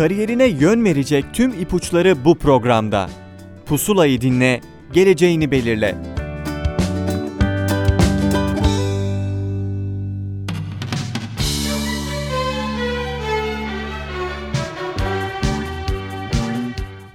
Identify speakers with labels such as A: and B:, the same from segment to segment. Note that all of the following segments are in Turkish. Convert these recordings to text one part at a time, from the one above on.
A: Kariyerine yön verecek tüm ipuçları bu programda. Pusulayı dinle, geleceğini belirle.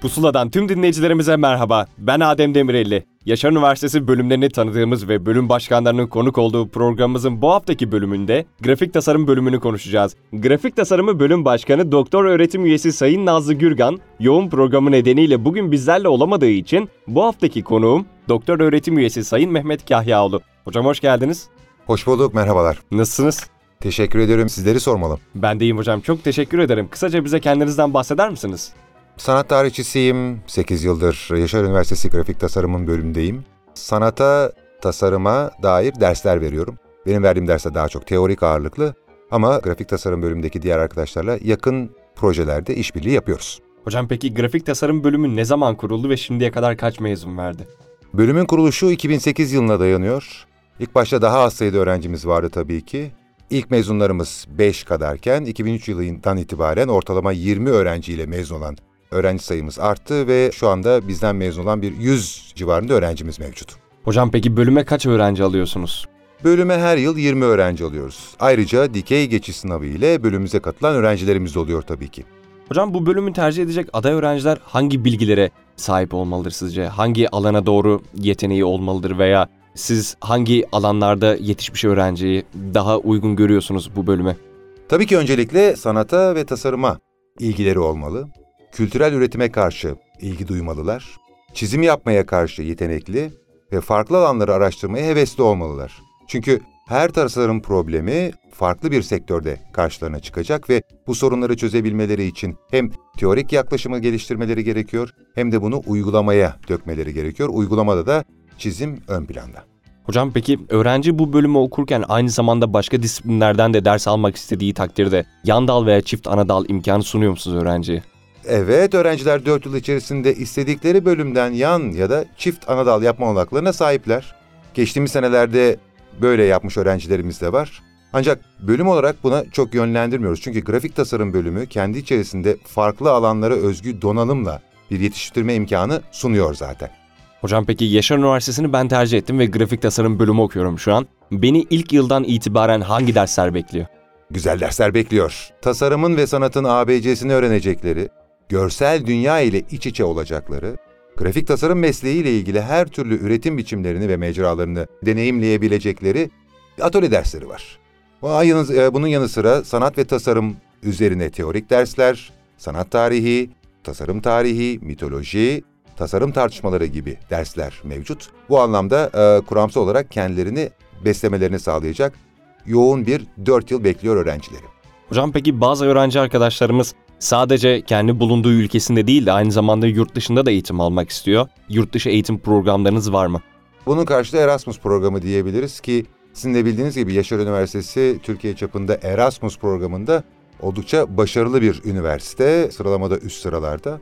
B: Pusula'dan tüm dinleyicilerimize merhaba. Ben Adem Demirelli. Yaşar Üniversitesi bölümlerini tanıdığımız ve bölüm başkanlarının konuk olduğu programımızın bu haftaki bölümünde grafik tasarım bölümünü konuşacağız. Grafik tasarımı bölüm başkanı doktor öğretim üyesi Sayın Nazlı Gürgan, yoğun programı nedeniyle bugün bizlerle olamadığı için bu haftaki konuğum doktor öğretim üyesi Sayın Mehmet Kahyaoğlu. Hocam hoş geldiniz.
C: Hoş bulduk, merhabalar.
B: Nasılsınız?
C: Teşekkür ediyorum, sizleri sormalı.
B: Ben de iyiyim hocam. Çok teşekkür ederim. Kısaca bize kendinizden bahseder misiniz?
C: Sanat tarihçisiyim, 8 yıldır Yaşar Üniversitesi Grafik Tasarımın bölümündeyim. Sanata, tasarıma dair dersler veriyorum. Benim verdiğim dersler daha çok teorik ağırlıklı ama grafik tasarım bölümündeki diğer arkadaşlarla yakın projelerde işbirliği yapıyoruz.
B: Hocam peki grafik tasarım bölümü ne zaman kuruldu ve şimdiye kadar kaç mezun verdi?
C: Bölümün kuruluşu 2008 yılına dayanıyor. İlk başta daha az sayıda öğrencimiz vardı tabii ki. İlk mezunlarımız 5 kadarken 2003 yılından itibaren ortalama 20 öğrenciyle mezun olan öğrenci sayımız arttı ve şu anda bizden mezun olan bir 100 civarında öğrencimiz mevcut.
B: Hocam peki bölüme kaç öğrenci alıyorsunuz?
C: Bölüme her yıl 20 öğrenci alıyoruz. Ayrıca dikey geçiş sınavı ile bölümümüze katılan öğrencilerimiz de oluyor tabii ki.
B: Hocam bu bölümü tercih edecek aday öğrenciler hangi bilgilere sahip olmalıdır sizce? Hangi alana doğru yeteneği olmalıdır veya siz hangi alanlarda yetişmiş öğrenciyi daha uygun görüyorsunuz bu bölüme?
C: Tabii ki öncelikle sanata ve tasarıma ilgileri olmalı. Kültürel üretime karşı ilgi duymalılar. Çizim yapmaya karşı yetenekli ve farklı alanları araştırmaya hevesli olmalılar. Çünkü her tasarım problemi farklı bir sektörde karşılarına çıkacak ve bu sorunları çözebilmeleri için hem teorik yaklaşımı geliştirmeleri gerekiyor hem de bunu uygulamaya dökmeleri gerekiyor. Uygulamada da çizim ön planda.
B: Hocam peki öğrenci bu bölümü okurken aynı zamanda başka disiplinlerden de ders almak istediği takdirde yan dal veya çift ana dal imkanı sunuyor musunuz öğrenciye?
C: Evet, öğrenciler 4 yıl içerisinde istedikleri bölümden yan ya da çift ana dal yapma olanaklarına sahipler. Geçtiğimiz senelerde böyle yapmış öğrencilerimiz de var. Ancak bölüm olarak buna çok yönlendirmiyoruz. Çünkü grafik tasarım bölümü kendi içerisinde farklı alanlara özgü donanımla bir yetiştirme imkanı sunuyor zaten.
B: Hocam peki Yaşar Üniversitesi'ni ben tercih ettim ve grafik tasarım bölümü okuyorum şu an. Beni ilk yıldan itibaren hangi dersler bekliyor?
C: Güzel dersler bekliyor. Tasarımın ve sanatın ABC'sini öğrenecekleri, görsel dünya ile iç içe olacakları, grafik tasarım mesleği ile ilgili her türlü üretim biçimlerini ve mecralarını deneyimleyebilecekleri atölye dersleri var. Bunun yanı sıra sanat ve tasarım üzerine teorik dersler, sanat tarihi, tasarım tarihi, mitoloji, tasarım tartışmaları gibi dersler mevcut. Bu anlamda e, kuramsal olarak kendilerini beslemelerini sağlayacak yoğun bir 4 yıl bekliyor öğrencileri.
B: Hocam peki bazı öğrenci arkadaşlarımız sadece kendi bulunduğu ülkesinde değil de aynı zamanda yurt dışında da eğitim almak istiyor. Yurt dışı eğitim programlarınız var mı?
C: Bunun karşılığı Erasmus programı diyebiliriz ki sizin de bildiğiniz gibi Yaşar Üniversitesi Türkiye çapında Erasmus programında oldukça başarılı bir üniversite. Sıralamada üst sıralarda.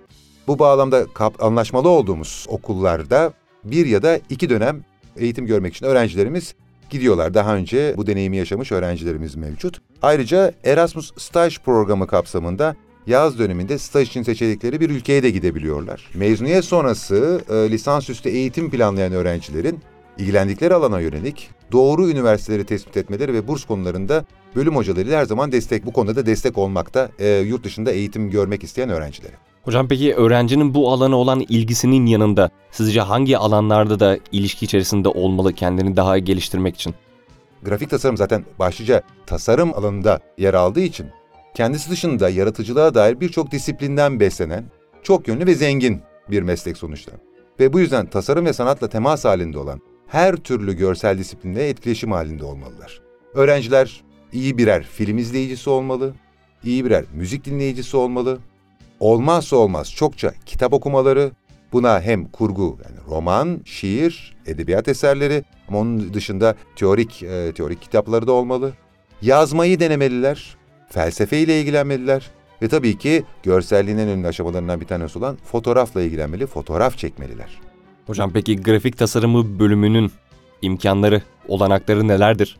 C: Bu bağlamda anlaşmalı olduğumuz okullarda bir ya da iki dönem eğitim görmek için öğrencilerimiz gidiyorlar. Daha önce bu deneyimi yaşamış öğrencilerimiz mevcut. Ayrıca Erasmus staj programı kapsamında yaz döneminde staj için seçelikleri bir ülkeye de gidebiliyorlar. Mezuniyet sonrası e, lisansüstü eğitim planlayan öğrencilerin ilgilendikleri alana yönelik doğru üniversiteleri tespit etmeleri ve burs konularında bölüm hocalarıyla her zaman destek, bu konuda da destek olmakta e, yurt dışında eğitim görmek isteyen öğrencilere.
B: Hocam peki öğrencinin bu alana olan ilgisinin yanında sizce hangi alanlarda da ilişki içerisinde olmalı kendini daha geliştirmek için?
C: Grafik tasarım zaten başlıca tasarım alanında yer aldığı için kendisi dışında yaratıcılığa dair birçok disiplinden beslenen, çok yönlü ve zengin bir meslek sonuçta. Ve bu yüzden tasarım ve sanatla temas halinde olan her türlü görsel disiplinle etkileşim halinde olmalılar. Öğrenciler iyi birer film izleyicisi olmalı, iyi birer müzik dinleyicisi olmalı, olmazsa olmaz çokça kitap okumaları, buna hem kurgu yani roman, şiir, edebiyat eserleri ama onun dışında teorik e, teorik kitapları da olmalı. Yazmayı denemeliler, felsefe ile ilgilenmeliler ve tabii ki görselliğin en önemli aşamalarından bir tanesi olan fotoğrafla ilgilenmeli, fotoğraf çekmeliler.
B: Hocam peki grafik tasarımı bölümünün imkanları, olanakları nelerdir?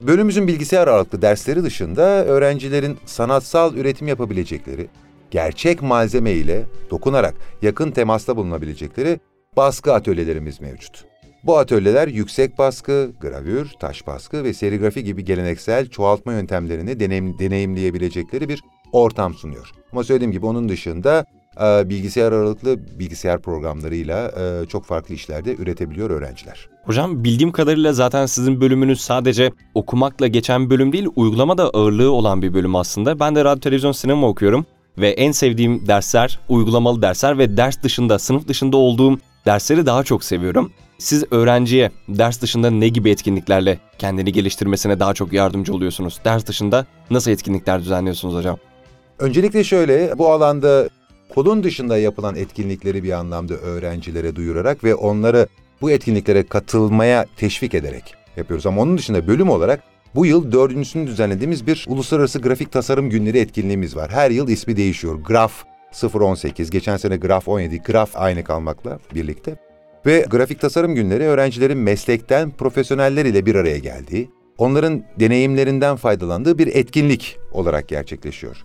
C: Bölümümüzün bilgisayar ağırlıklı dersleri dışında öğrencilerin sanatsal üretim yapabilecekleri, gerçek malzeme ile dokunarak yakın temasta bulunabilecekleri baskı atölyelerimiz mevcut. Bu atölyeler yüksek baskı, gravür, taş baskı ve serigrafi gibi geleneksel çoğaltma yöntemlerini deneyim, deneyimleyebilecekleri bir ortam sunuyor. Ama söylediğim gibi onun dışında e, bilgisayar aralıklı bilgisayar programlarıyla e, çok farklı işlerde üretebiliyor öğrenciler.
B: Hocam bildiğim kadarıyla zaten sizin bölümünüz sadece okumakla geçen bir bölüm değil, uygulama da ağırlığı olan bir bölüm aslında. Ben de radyo, televizyon, sinema okuyorum ve en sevdiğim dersler uygulamalı dersler ve ders dışında, sınıf dışında olduğum dersleri daha çok seviyorum. Siz öğrenciye ders dışında ne gibi etkinliklerle kendini geliştirmesine daha çok yardımcı oluyorsunuz? Ders dışında nasıl etkinlikler düzenliyorsunuz hocam?
C: Öncelikle şöyle, bu alanda kolun dışında yapılan etkinlikleri bir anlamda öğrencilere duyurarak ve onları bu etkinliklere katılmaya teşvik ederek yapıyoruz. Ama onun dışında bölüm olarak bu yıl dördüncüsünü düzenlediğimiz bir uluslararası grafik tasarım günleri etkinliğimiz var. Her yıl ismi değişiyor. Graf 018, geçen sene Graf 17, Graf aynı kalmakla birlikte. Ve grafik tasarım günleri öğrencilerin meslekten profesyoneller ile bir araya geldiği, onların deneyimlerinden faydalandığı bir etkinlik olarak gerçekleşiyor.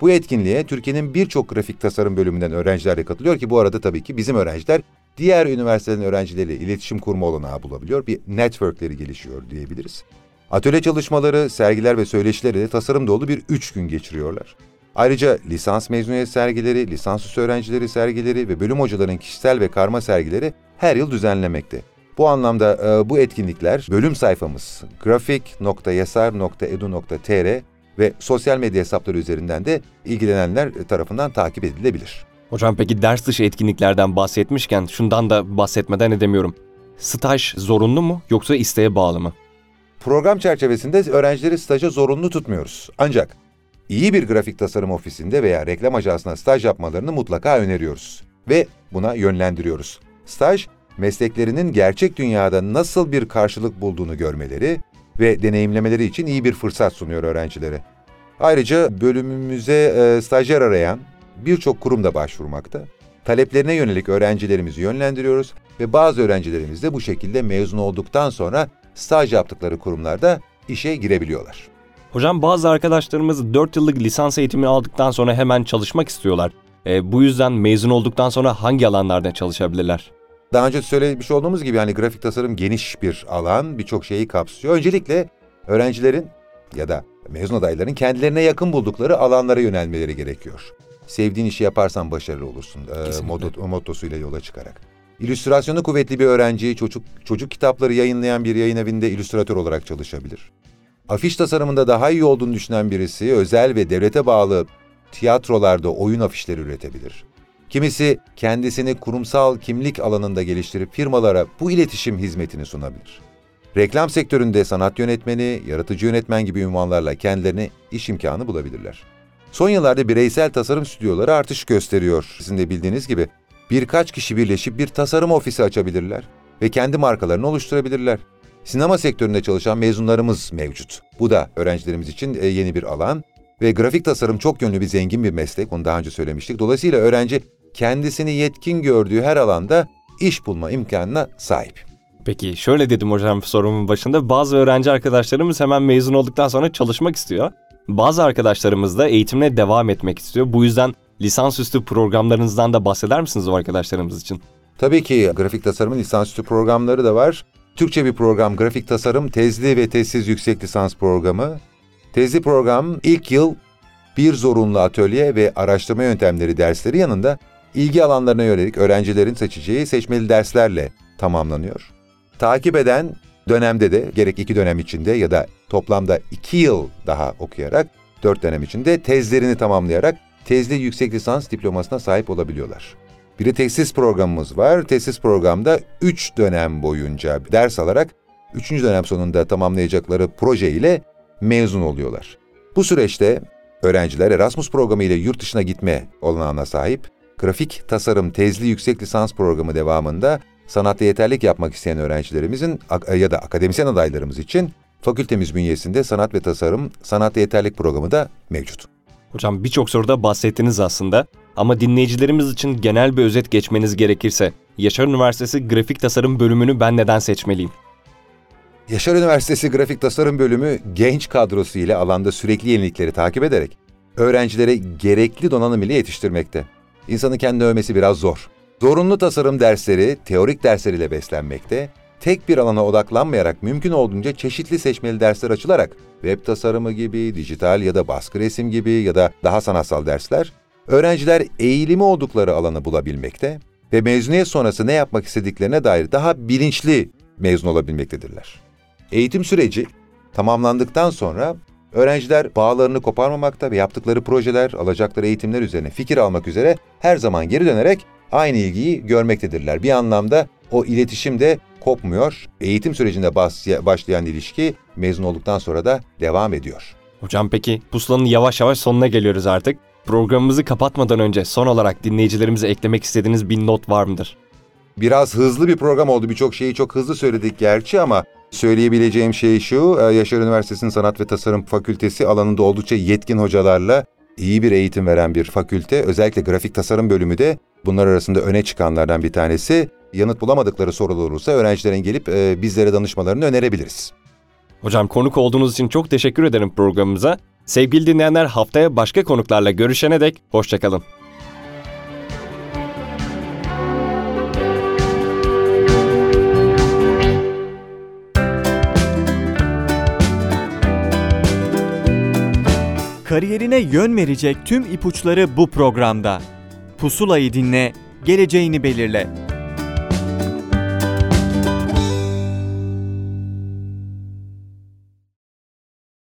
C: Bu etkinliğe Türkiye'nin birçok grafik tasarım bölümünden öğrenciler de katılıyor ki bu arada tabii ki bizim öğrenciler diğer üniversitelerin öğrencileriyle iletişim kurma olanağı bulabiliyor. Bir networkleri gelişiyor diyebiliriz. Atölye çalışmaları, sergiler ve söyleşileri de tasarım dolu bir üç gün geçiriyorlar. Ayrıca lisans mezuniyet sergileri, lisansüstü öğrencileri sergileri ve bölüm hocalarının kişisel ve karma sergileri her yıl düzenlemekte. Bu anlamda e, bu etkinlikler bölüm sayfamız grafik.yasar.edu.tr ve sosyal medya hesapları üzerinden de ilgilenenler tarafından takip edilebilir.
B: Hocam peki ders dışı etkinliklerden bahsetmişken şundan da bahsetmeden edemiyorum. Staj zorunlu mu yoksa isteğe bağlı mı?
C: Program çerçevesinde öğrencileri staja zorunlu tutmuyoruz. Ancak iyi bir grafik tasarım ofisinde veya reklam ajansına staj yapmalarını mutlaka öneriyoruz ve buna yönlendiriyoruz. Staj, mesleklerinin gerçek dünyada nasıl bir karşılık bulduğunu görmeleri ve deneyimlemeleri için iyi bir fırsat sunuyor öğrencilere. Ayrıca bölümümüze e, stajyer arayan birçok kurum da başvurmakta. Taleplerine yönelik öğrencilerimizi yönlendiriyoruz ve bazı öğrencilerimiz de bu şekilde mezun olduktan sonra staj yaptıkları kurumlarda işe girebiliyorlar.
B: Hocam bazı arkadaşlarımız 4 yıllık lisans eğitimi aldıktan sonra hemen çalışmak istiyorlar. E, bu yüzden mezun olduktan sonra hangi alanlarda çalışabilirler?
C: Daha önce söylemiş olduğumuz gibi hani grafik tasarım geniş bir alan, birçok şeyi kapsıyor. Öncelikle öğrencilerin ya da mezun adayların kendilerine yakın buldukları alanlara yönelmeleri gerekiyor. Sevdiğin işi yaparsan başarılı olursun e, motto, mottosuyla yola çıkarak. İllüstrasyonu kuvvetli bir öğrenci, çocuk, çocuk kitapları yayınlayan bir yayın evinde illüstratör olarak çalışabilir. Afiş tasarımında daha iyi olduğunu düşünen birisi özel ve devlete bağlı tiyatrolarda oyun afişleri üretebilir. Kimisi kendisini kurumsal kimlik alanında geliştirip firmalara bu iletişim hizmetini sunabilir. Reklam sektöründe sanat yönetmeni, yaratıcı yönetmen gibi ünvanlarla kendilerine iş imkanı bulabilirler. Son yıllarda bireysel tasarım stüdyoları artış gösteriyor. Sizin de bildiğiniz gibi birkaç kişi birleşip bir tasarım ofisi açabilirler ve kendi markalarını oluşturabilirler. Sinema sektöründe çalışan mezunlarımız mevcut. Bu da öğrencilerimiz için e, yeni bir alan ve grafik tasarım çok yönlü bir zengin bir meslek. Onu daha önce söylemiştik. Dolayısıyla öğrenci kendisini yetkin gördüğü her alanda iş bulma imkanına sahip.
B: Peki şöyle dedim hocam sorumun başında bazı öğrenci arkadaşlarımız hemen mezun olduktan sonra çalışmak istiyor. Bazı arkadaşlarımız da eğitimine devam etmek istiyor. Bu yüzden lisansüstü programlarınızdan da bahseder misiniz o arkadaşlarımız için?
C: Tabii ki grafik tasarımın lisansüstü programları da var. Türkçe bir program grafik tasarım tezli ve tezsiz yüksek lisans programı. Tezli program ilk yıl bir zorunlu atölye ve araştırma yöntemleri dersleri yanında ilgi alanlarına yönelik öğrencilerin seçeceği seçmeli derslerle tamamlanıyor. Takip eden dönemde de gerek iki dönem içinde ya da toplamda iki yıl daha okuyarak dört dönem içinde tezlerini tamamlayarak tezli yüksek lisans diplomasına sahip olabiliyorlar. Bir de tesis programımız var. Tesis programda 3 dönem boyunca ders alarak 3. dönem sonunda tamamlayacakları proje ile mezun oluyorlar. Bu süreçte öğrenciler Erasmus programı ile yurt dışına gitme olanağına sahip. Grafik tasarım tezli yüksek lisans programı devamında sanatta yeterlik yapmak isteyen öğrencilerimizin ya da akademisyen adaylarımız için fakültemiz bünyesinde sanat ve tasarım sanat yeterlik programı da mevcut.
B: Hocam birçok soruda bahsettiniz aslında ama dinleyicilerimiz için genel bir özet geçmeniz gerekirse Yaşar Üniversitesi Grafik Tasarım bölümünü ben neden seçmeliyim?
C: Yaşar Üniversitesi Grafik Tasarım Bölümü genç kadrosu ile alanda sürekli yenilikleri takip ederek öğrencilere gerekli donanım ile yetiştirmekte. İnsanın kendi övmesi biraz zor. Zorunlu tasarım dersleri teorik dersler ile beslenmekte, tek bir alana odaklanmayarak mümkün olduğunca çeşitli seçmeli dersler açılarak web tasarımı gibi, dijital ya da baskı resim gibi ya da daha sanatsal dersler, öğrenciler eğilimi oldukları alanı bulabilmekte ve mezuniyet sonrası ne yapmak istediklerine dair daha bilinçli mezun olabilmektedirler. Eğitim süreci tamamlandıktan sonra öğrenciler bağlarını koparmamakta ve yaptıkları projeler, alacakları eğitimler üzerine fikir almak üzere her zaman geri dönerek aynı ilgiyi görmektedirler. Bir anlamda o iletişim de kopmuyor. Eğitim sürecinde başlayan ilişki mezun olduktan sonra da devam ediyor.
B: Hocam peki pusulanın yavaş yavaş sonuna geliyoruz artık. Programımızı kapatmadan önce son olarak dinleyicilerimize eklemek istediğiniz bir not var mıdır?
C: Biraz hızlı bir program oldu. Birçok şeyi çok hızlı söyledik gerçi ama söyleyebileceğim şey şu. E, Yaşar Üniversitesi'nin Sanat ve Tasarım Fakültesi alanında oldukça yetkin hocalarla iyi bir eğitim veren bir fakülte. Özellikle grafik tasarım bölümü de bunlar arasında öne çıkanlardan bir tanesi. Yanıt bulamadıkları sorular olursa öğrencilerin gelip e, bizlere danışmalarını önerebiliriz.
B: Hocam konuk olduğunuz için çok teşekkür ederim programımıza. Sevgili dinleyenler haftaya başka konuklarla görüşene dek hoşçakalın.
A: Kariyerine yön verecek tüm ipuçları bu programda. Pusulayı dinle, geleceğini belirle.